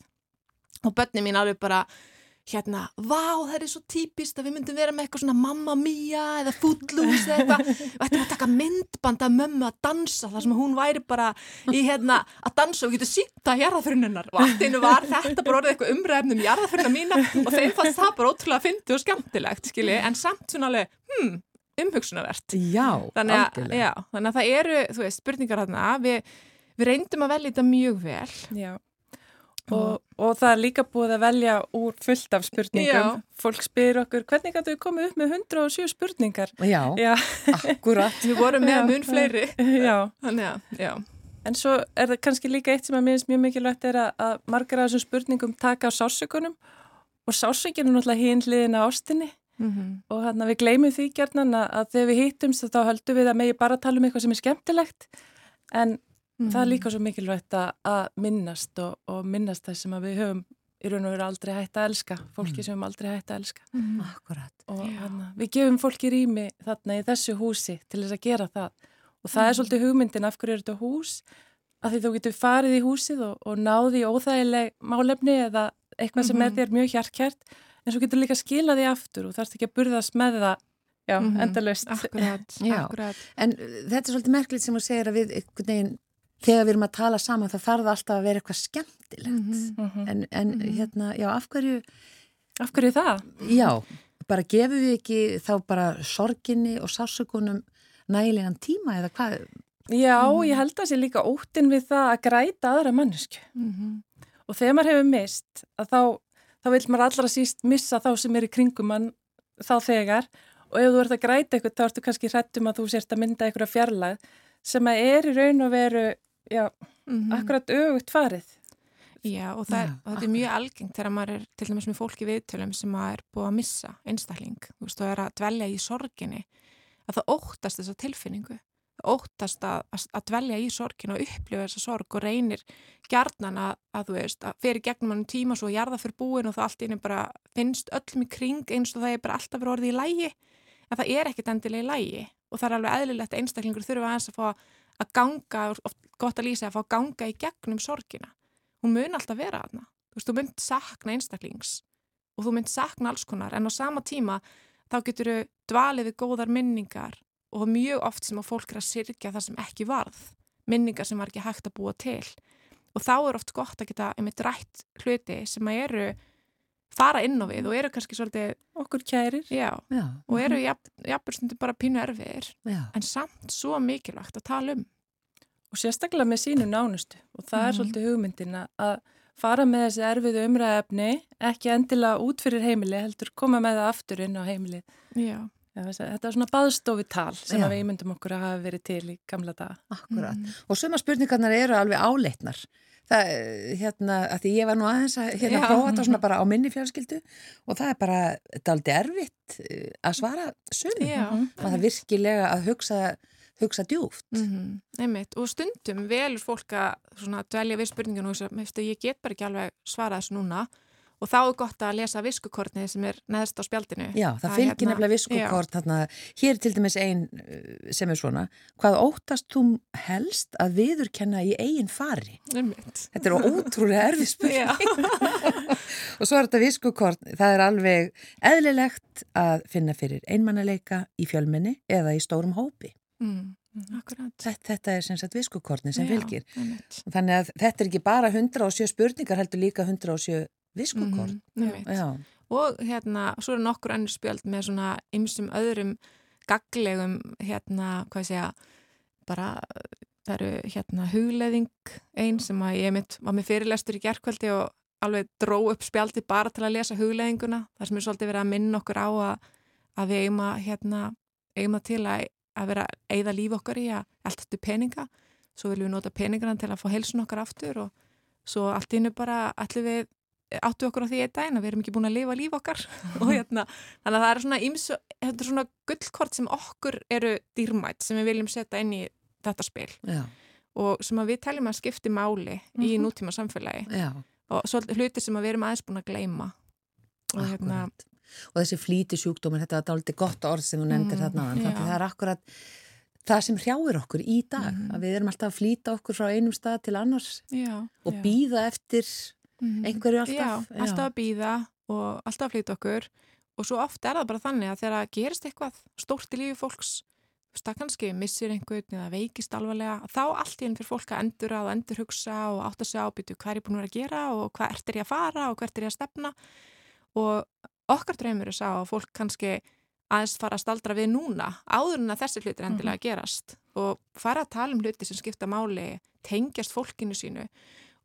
Og börnum mín alveg bara hérna, vá það er svo típist að við myndum vera með eitthvað svona Mamma Mia eða Footloose eða eitthvað. Og ættum að taka myndband af mömmu að dansa þar sem hún væri bara í hérna að dansa og getur sínt að jarðafrunnunar og allt einu var þetta bara orðið eitthvað umræfnum jarðafrunna mína og þeim fannst það bara ótrúlega fyndi og skemmtilegt skilji, en samt svona alveg hmm, umhugsunavert Já, þannig að, já, þannig að það eru þú veist, spurningar þarna. Við, við reyndum að velja þetta mjög vel. Já. Og, og það er líka búið að velja úr fullt af spurningum. Já. Fólk spyr okkur, hvernig gætu við komið upp með 107 spurningar? Já, Já, akkurat. við vorum með mun fleiri já. þannig að, já, En svo er það kannski líka eitt sem að minnst mjög mikilvægt er að, að margar af þessum spurningum taka á sásökunum og sásökinn er náttúrulega hinn hliðin á ástinni mm og hann að við gleymum því gjarnan að, að þegar við hittumst þá höldum við að megi bara tala um eitthvað sem er skemmtilegt en Mhm. það er líka svo mikilvægt að, minnast og, og minnast þess sem að við höfum í raun og veru aldrei hægt að elska, fólki sem höfum aldrei hægt að elska Akkurat. og hana, við gefum fólki rými þarna í þessu húsi til þess að gera það og það er svolítið hugmyndin af hverju er þetta hús að því þú getur farið í húsið og, og náði óþægileg málefni eða eitthvað sem er Mhm. þér mjög hjartkært en svo getur líka skilað því aftur og þarfst ekki að burðast með það já, Mhm. endalaust akkurat, Já. akkurat En uh, þetta er svolítið merkilegt sem þú segir að við þegar við erum að tala saman þá þarf það alltaf að vera eitthvað skemmtilegt. Mhm. Mhm. En, en hérna, já, af hverju, Af hverju það? já, bara gefum við ekki þá bara sorginni og sásökunum nægilegan tíma eða hvað? Já, Mhm. ég held að sé líka óttin við það að græta aðra mannesku Mhm. og þegar maður hefur mist að þá, þá vil maður allra síst missa þá sem er í kringum mann þá þegar og ef þú ert að græta eitthvað þá ertu kannski hrættum að þú sért að mynda eitthvað fjarlæð sem að er í raun og veru já, Mhm. akkurat öfugt farið. Já, og, það, Já, og þetta er mjög algengt þegar maður er til dæmis með fólki viðtölum sem maður er búið að missa einstakling, þú veist, og er að dvelja í sorginni, að það óttast þessa tilfinningu, það óttast að, að, að dvelja í sorgin og upplifa þessa sorg og reynir gjarnan að, að þú veist, að fyrir gegnum hann tíma svo jarða fyrir búin og það allt inni bara finnst öllum í kring eins og það er bara alltaf verið orðið í lægi, en það er ekkit endilega í lægi og það er alveg eðlilegt að einstaklingur þurfa aðeins að fá að ganga, oft gott að lýsa að fá að ganga í gegnum sorgina hún mun alltaf vera þarna. Þú veist, þú mynd sakna einstaklings og þú mynd sakna alls konar en á sama tíma þá getur þau dvalið við góðar minningar og mjög oft sem að fólk er að syrkja það sem ekki varð, minningar sem var ekki hægt að búa til og þá er oft gott að geta einmitt rætt hluti sem að eru fara inn á við og eru kannski svolítið, okkur kærir já, Já, og eru jafnveg stundir bara pínu erfiðir já, en samt svo mikilvægt að tala um. og sérstaklega með sínu nánustu og það er Mhm. svolítið hugmyndin að- að fara með þessi erfiðu umræðefni ekki endilega út fyrir heimili heldur koma með það aftur inn á heimili Já. Þetta er svona baðstofutal sem við ímyndum okkur að hafa verið til í gamla daga akkurat. Mhm. Og suma spurningarnar eru alveg áleitnar. Það, hérna, að því ég var nú aðeins að hérna prófa þetta svona bara á minni fjölskyldu og það er bara, þetta er aldrei erfitt eh, að svara sum. Já. Mhm. maður það virkilega að hugsa hugsa djúft. Mm Einmitt, og stundum velur fólk að svona dvelja við spurningun og að ég get bara ekki alveg svarað þessu núna og þá er gott að lesa viskukortið sem er neðst á spjaldinu. Já, það Að fylgir hérna- nefnilega viskukort þarna, hér er til dæmis ein uh, sem er svona, hvað óttast þú helst að viðurkenna í eigin fari? Einmitt. Þetta er ótrúlega erfið spurning. Og svo er þetta viskukort, það er alveg eðlilegt að finna fyrir einmannaleika í fjölminni eða í stórum hópi. Mm. Þetta, þetta er sem sagt viskukortni sem Já, fylgir. einmitt. Þannig að þetta er ekki bara 107 spurningar, heldur líka 107 Mhm, einmitt. Já, Og hérna, svo eru nokkur annir spjöld með svona ymsum öðrum gaglegum, hérna, hvað ég segja, bara, það eru hérna hugleðing einn sem að ég mitt var með fyrirlestur í gerkvöldi og alveg dró upp spjaldi bara til að lesa hugleðinguna. Það sem er svolítið verið að minna okkur á að, að við eigum að, hérna, eigum að til að, að vera að eigða líf okkar í að þetta peninga. Svo viljum við nota peningana til að fá heilsun okkar aftur og svo allt innu bara allir við áttu okkur á því einn daginn að við erum ekki búin að lifa líf okkar og hérna, þannig að það eru svona, ímsu, þetta er svona gullkort sem okkur eru dýrmætt sem við viljum setja inn í þetta spil já, og sem að við teljum að skipti máli í nútíma samfélagi já. og svolítið hluti sem við erum aðeins búin að gleyma og hérna, Akkurat. Og þessi flýti sjúkdómar, þetta var dálítið gott orð sem þú nefndir Mm, þarna. Þannig að það er akkurat það sem hrjáir okkur í dag. Mhm. Að við erum alltaf að flýta okkur frá einum stað til annars já, og býða eftir Mhm. einhverju alltaf. Já, alltaf að býða og alltaf að flytja okkur. Og svo oft er það bara þannig að þegar það gerist eitthvað stórt í lífi fólks kannski missir einhvern eða veikist alvarlega, þá allt í enn fyrir fólk að endur að endur hugsa og átt að segja ábyrtu hvað er ég búin að að gera og hvað ert er ég að fara og hvert er ég að stefna? Og okkar draumur er sá að fólk kannski aðeins fara að staldra við núna áður en að þessi hlutir endilega gerast. Og fara að tala um hluti sem skipta máli tengjast fólkinu sínu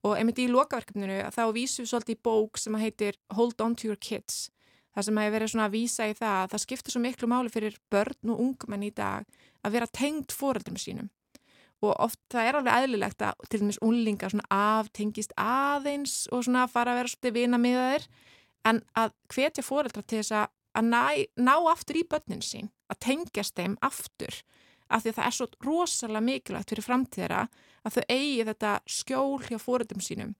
og einmitt í lokaverkefninu þá vísum við svolítið í bók sem heitir Hold on to your kids. Það sem hefur verið svona að vísa í það að það skiptir svo miklu máli fyrir börn og ungmenn í dag að vera tengd foreldrum sínum. Og oft það er alveg eðlilegt að til dæmis unlingar svona aftengist aðeins og svona fara að vera svolítið vina miðaðir en að hvetja foreldra til þess að ná, ná aftur í börnin sín að tengjast þeim aftur af því að það er svo rosalega mikilvægt fyrir framtíðara að þau eigi þetta skjól hjá foreldrum sínum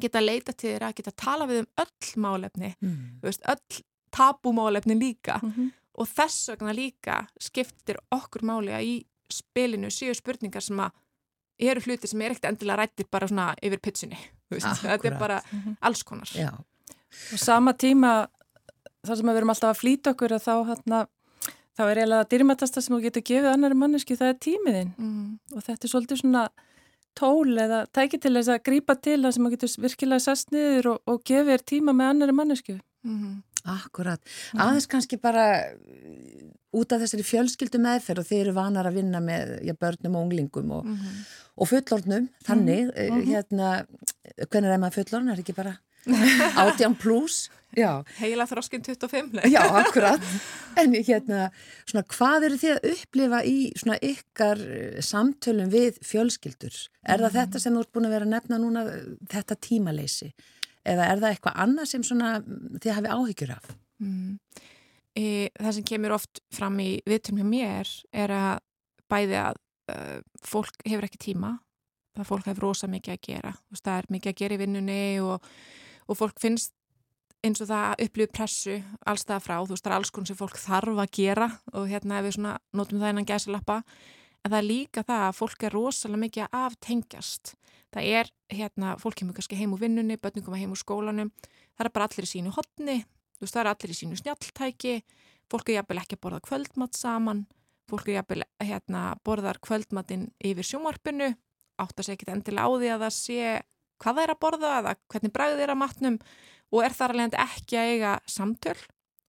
geta leita til þeirra, geta tala við um öll málefni, Mm. veist, öll tabumálefni líka Mhm. og þess vegna líka skiptir okkur máli að í spilinu séu spurningar sem að eru hluti sem er ekkert endilega rættir bara svona yfir veist, þetta er bara alls konar. Já, Og sama tíma þar sem við erum alltaf að flýta okkur að þá hérna þá er eiginlega dýrmætasta sem þú getur gefið annari manneski það er tímiðinn Mm, og þetta er svolítið svona tól eða tæki til þess að grípa til það sem þú getur virkilega sest niður og, og gefið þér tíma með annari mannesku. mm, akkurat. Aðeins kannski bara uh, út af þessari fjölskyldu meðferð og þeir eru vanar að vinna með já, börnum og unglingum og, mm, og fullornum, þannig, mm hérna, hvernig er maður fullorn, er ekki bara átján pluss? Heila þroskinn 25 nei. Já, akkurat. En hérna, svona, hvað eru þið að upplifa í svona ykkar eh, samtölum við fjölskyldur? Er það þetta sem þú ert búin að vera að nefna núna, þetta tímaleysi? Eða er það eitthvað annað sem svona mm, þið hafi áhyggjur af? Mm. E, það sem kemur oft fram í vitum hjá mér er að bæði að uh, fólk hefur ekki tíma það fólk hefur rosa mikið að gera það er mikið að gera í vinnunni og, og fólk finnst eins og það upplifir pressu allstað frá, þú veist það er alls konar sem fólk þarf að gera og hérna ef við svona notum það innan gæsalappa. En það er líka það að fólk er rosalega mikið að aftengjast það er hérna, fólk kemur kannski heim úr vinnunni börnum koma heim úr skólanum það er bara allir í sínu hotni þú veist það er allir í sínu snjalltæki fólk er jafnvel ekki að borða kvöldmatt saman fólk er jafnvel hérna, borðar kvöldmattin yfir sjómarpinu átt að segja ekki endilega á því að það sé hvað það er að borða eða hvernig bræðið er að matnum og er þar alveg ekki að eiga samtöl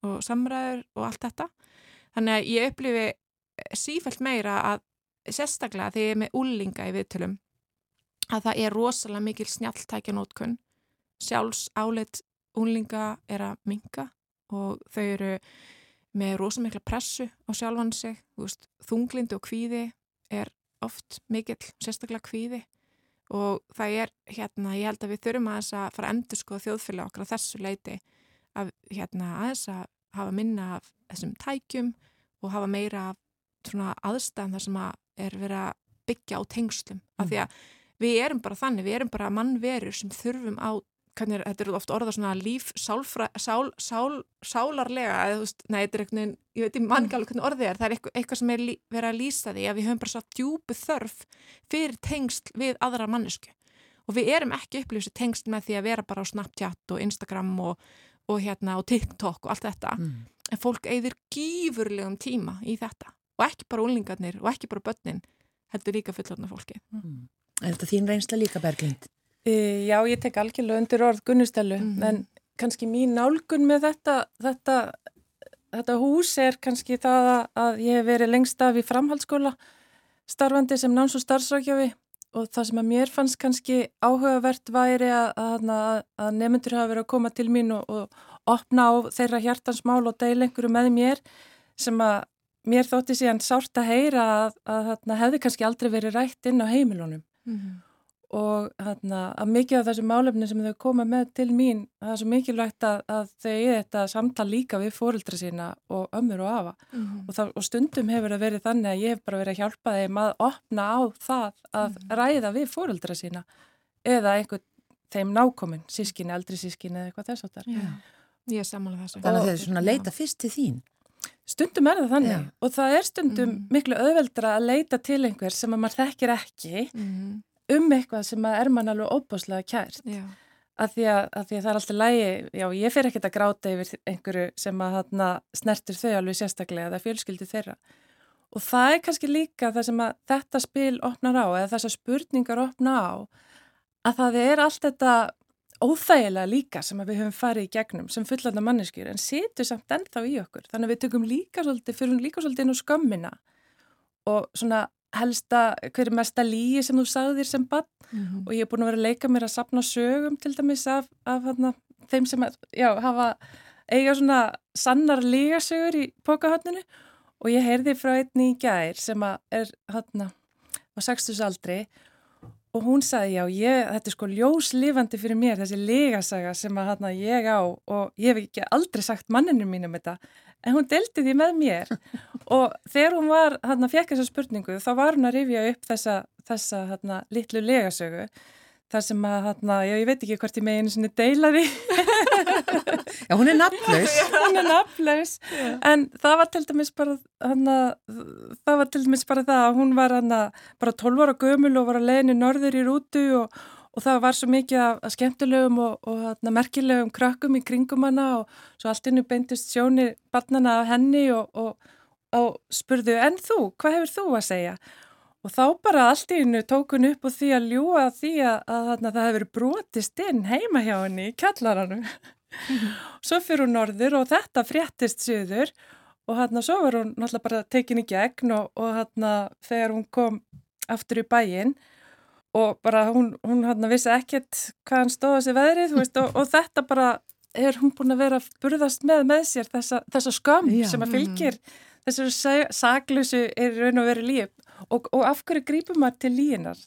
og samræður og allt þetta. Þannig að ég upplifi sífælt meira að sérstaklega þegar ég er með úlinga í viðtölum að það er rosalega mikil snjalltækja nótkun. Sjálfs áleitt úlinga er að minga og þau eru með rosalega mikla pressu á sjálfan sig. Veist, þunglindi og kvíði er oft mikill sérstaklega kvíði og það er hérna, ég held að við þurfum aðeins að fara að endur sko þjóðfélag okkar á þessu leiti að hérna aðeins að hafa minna af þessum tækjum og hafa meira af svona aðstæðan þar sem að er verið að byggja á tengslum. Af því að við erum bara þannig, við erum bara mannverur sem þurfum á hvernig er, þetta er ofta orða svona líf sálfra, sál, sál, sálarlega eða þú veist, nei, þetta er eitthvað, ég veit, ég man ekki alveg hvernig orðið er, það er eitthvað, eitthvað sem er lí, verið að lýsa því að við höfum bara svo djúbu þörf fyrir tengsl við aðra mannesku og við erum ekki upplýsið tengsl með því að vera bara á Snapchat og Instagram og, og hérna og TikTok og allt þetta. Mm. en fólk eigðir gífurlegum tíma í þetta. Og ekki bara úlingarnir og ekki bara börnin heldur líka fullorna fólki Er þetta þín reynsla líka, Berglind? Já, ég tek algjörlega undir orð Gunnustelu, Mhm. en kannski mín nálgun með þetta, þetta, þetta hús er kannski það að, að ég hef verið lengst af í framhaldsskóla starfandi sem náms- og starfsrákjafi og það sem að mér fannst kannski áhugavert væri að, að, að, nefndur hafa verið að koma til mín og, og opna á þeirra hjartansmál og deila einhverju með mér sem að mér þótti síðan sárt að heyra að, að, að hefði kannski aldrei verið rætt inn á heimilunum og hérna, að mikið af þessum málefni sem þau koma með til mín það er svo mikilvægt að, að þau í þetta samtal líka við fóreldra sína og ömmur og afa og, það, og stundum hefur það verið þannig að ég hef bara verið að hjálpa þeim að opna á það að ræða við fóreldra sína eða einhvern þeim nákomin, sískinni, eldri sískinni eða eitthvað þess að. Ég er samanlega þessu Þannig að þeir svona leita fyrst til þín. Stundum er það þannig Já. og það er stundum Mhm. miklu auðveldra að leita til einhver sem að maður þekkir ekki Mhm. Um eitthvað sem að er mann alveg óbáslega kært. Að því að, að því að það er alltaf lægi, já ég fer ekkert að gráta yfir einhverju sem að þarna snertir þau alveg sérstaklega eða fjölskyldi þeirra. Og það er kannski líka það sem að þetta spil opnar á eða þessar spurningar opna á að það er allt þetta óþægilega líka sem við höfum farið í gegnum sem fullandar manneskjur en situr samt ennþá í okkur. Þannig að við tökum líka svolítið, fyrir líka svolítið inn á skömmina og svona helsta, hver er mesta lígi sem þú sagðir sem bann og ég er búin að vera að leika mér að sapna sögum til dæmis af, af hana, þeim sem já, hafa eiga svona sannar lígasögur í pókahotninu og ég heyrði frá einni í gær sem er hana, á 60 aldri og hún sagði já, ég, þetta er sko ljóslifandi fyrir mér þessi lígasaga sem að hana, ég á og ég hef ekki aldrei sagt manninu mínum þetta en hún delti því með mér. Og þegar hún var, hann fekk þessa spurningu þá var hún að rifja upp þessa, þessa hann, litlu legasögu. Þar sem að, hann, já, ég veit ekki hvort ég meginu sinni deila því. Já, hún er nafnlaus. hún er nafnlaus. En það var til dæmis bara hana, það var til dæmis bara það að hún var hana, bara 12 ára gömul og var að leiðinu norður í rútu og, og það var svo mikið af, af skemmtilegum og, og hana, merkilegum krakkum í kringum hana og svo allt innu beintist sjóni barnana af henni og, og, og spurðu en þú, hvað hefur þú að segja? Og þá bara allt í hennu tók hún upp og því að ljúa því að, að, að það hefur brotist inn heima hjá henni í kjallarannu. Svo fyrir hún norður og þetta fréttist söður og hann svo var hún náttúrulega bara tekin í gegn og, og hann þegar hún kom aftur í bæinn og bara hún, hún hann vissi ekkert hvað hann stóð þessi veðrið veist, og, og þetta bara er hún búin að vera að burðast með með sér þessa, þessa skömm Já. sem að fylgir þessari sa- saklausu er í raun og verið líf og, og af hverju grípum maður til líginar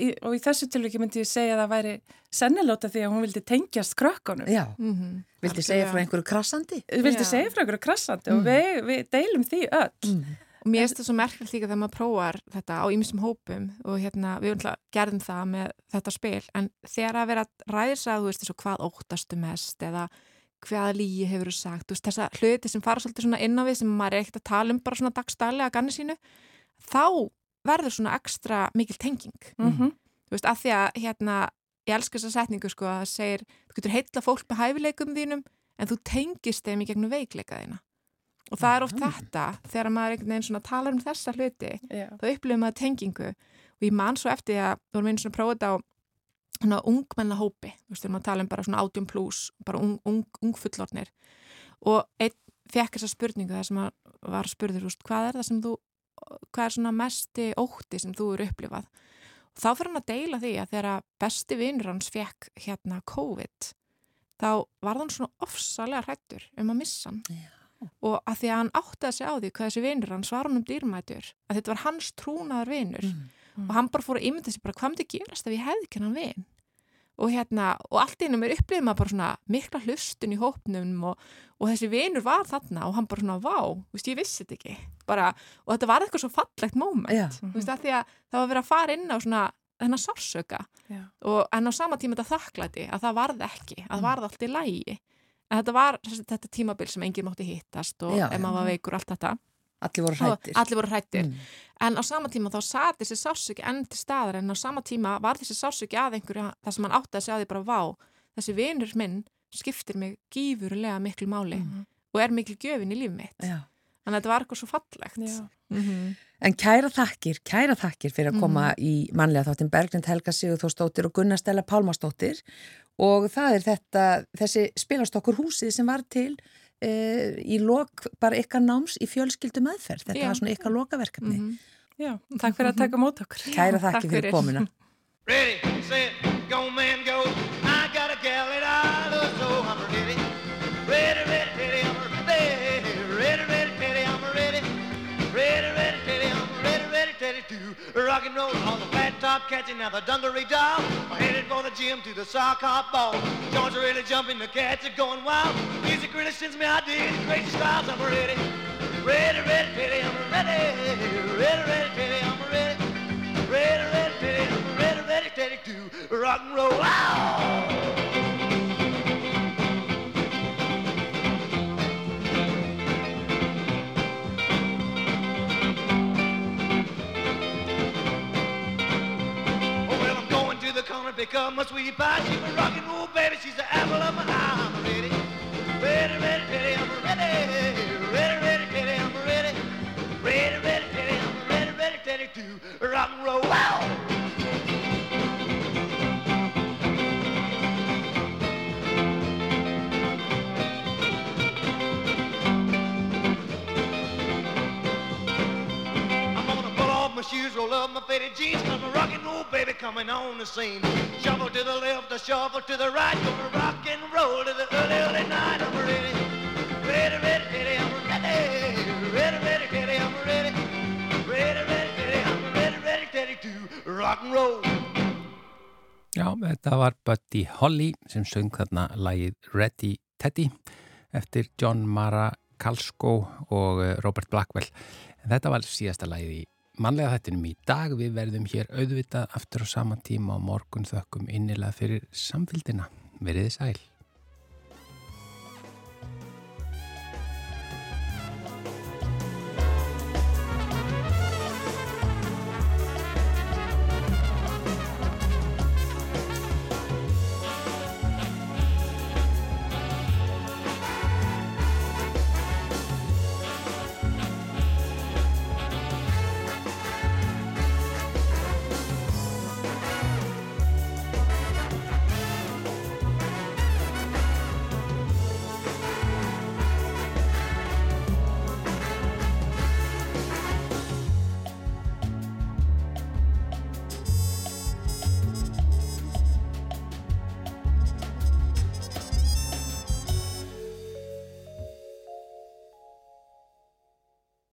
í, og í þessu tilviki myndi ég segja að það væri sennilóta því að hún vildi tengjast krökkunum Já, Mhm. vildi segja frá einhverju krassandi? vildi Já. segja frá einhverju krassandi Mm. og við, við deilum því öll Og mér finnst það svo merkilegt líka þegar maður prófar þetta á ýmsum hópum og hérna við náttúrulega gerðum það með þetta spil en þegar að vera að ræðsa þú veist og hvað óttastu mest eða hvaða lígi hefur þú sagt þú veist þessa hluti sem fara svolítið svona inn á við sem maður er ekkert að tala um bara svona dagstælega að ganni sínu þá verður svona ekstra mikil tenging mm -hmm. þú veist að því að hérna ég elska þessa setningu sko að það segir þú getur heitla fólk með hæfileikum þínum en þú tengist þeim í gegnum veikleika þína og það er oft þetta þegar maður einhvern veginn svona talar um þessa hluti þá upplifum maður tengingu. Og ég man svo eftir að við vorum einu svona að prófa þetta á svona ungmennahópi. Þú veist, við erum að tala um bara svona 18 plus bara ung, ung, ung fullornir og einn fekk þessa spurningu þar sem að var spurður, þú veist, hvað er það sem þú hvað er svona mesti ótti sem þú eru upplifað? Og þá fyrir hann að deila því að þegar að besti vinnur hans fekk hérna COVID þá var hann svona ofsalega hrættur um að missa hann. Já. Og að því að hann áttaði sig á því hvað þessi vinnur hans var hann um dýrmætur að þetta var hans trúnaðar vinnur Mm. og hann bara fór að ímynda sig bara hvað myndi gerast ef ég hefði ekki hann vinn og hérna, og allt innum er upplifið maður bara svona mikla hlustun í hópnum og, og þessi vinur var þarna og hann bara svona, vá, veist, ég vissi þetta ekki bara, og þetta var eitthvað svo fallegt moment, Já. þú veist, að því að það var verið að fara inn á svona þennan sársöka Já. og en á sama tíma þetta þakklæti að það varð ekki, að Mm. það varð allt í lægi en þetta var þetta tímabil sem enginn mátti hittast og Já, ef maður var veikur allt þetta Allir voru og hrættir. allir voru hrættir Mm. en á sama tíma þá sat þessi sársöki enn til staðar en á sama tíma var þessi sársöki að einhverju þar sem hann átti að segja því bara vá þessi vinur minn skiptir mig gífurlega miklu máli Mhm. og er miklu gjöfin í líf mitt Já. Þannig að þetta var eitthvað svo fallegt Já. Mhm. En kæra þakkir, kæra þakkir fyrir að koma Mhm. í mannlega þáttin Berglind Helga Sigurþórsdóttir og Gunnar Stella Pálmasdóttir og það er þetta, þessi spilastokkur húsið sem var til uh, í lok bara ykkar náms í fjölskyldu meðferð. Þetta Já. var svona ykkar lokaverkefni. Mhm. Já, takk fyrir að taka mót okkur. Kæra þakkir fyrir fyrir. komuna. Ready, set, go man go. Rock and roll on the flat top catching now the dungaree doll. Headed for the gym to the sock hop ball. Joints are really jumping, the cats are going wild. Music really sends me ideas, crazy styles. I'm ready. Ready, ready, ready, I'm ready. Ready, ready, ready, I'm ready. Ready, ready, ready, I'm ready, ready, ready to rock and roll. Ow! To the corner, pick my sweetie pie. She's a rock and roll baby, she's the apple of my eye. I'm ready. Ready, ready, ready, I'm ready. Ready, ready, ready, I'm ready. Ready, ready, ready, I'm ready, ready, ready to rock and roll. Wow! Coming on the scene. Shuffle to the left, a shuffle to the right, gonna rock and roll to the early, early night. I'm ready, ready, ready, ready, I'm ready, ready, ready, ready, I'm ready, ready, ready, ready, I'm ready, ready, ready to rock and roll. Já, þetta var Buddy Holly sem söng þarna lagið Ready Teddy eftir John Mara Kalsko og eh, Robert Blackwell. En þetta var síðasta lagið í mannlega þettinum í dag. Við verðum hér auðvitað aftur á sama tíma og morgun þökkum innilega fyrir samfélgina. Veriði sæl.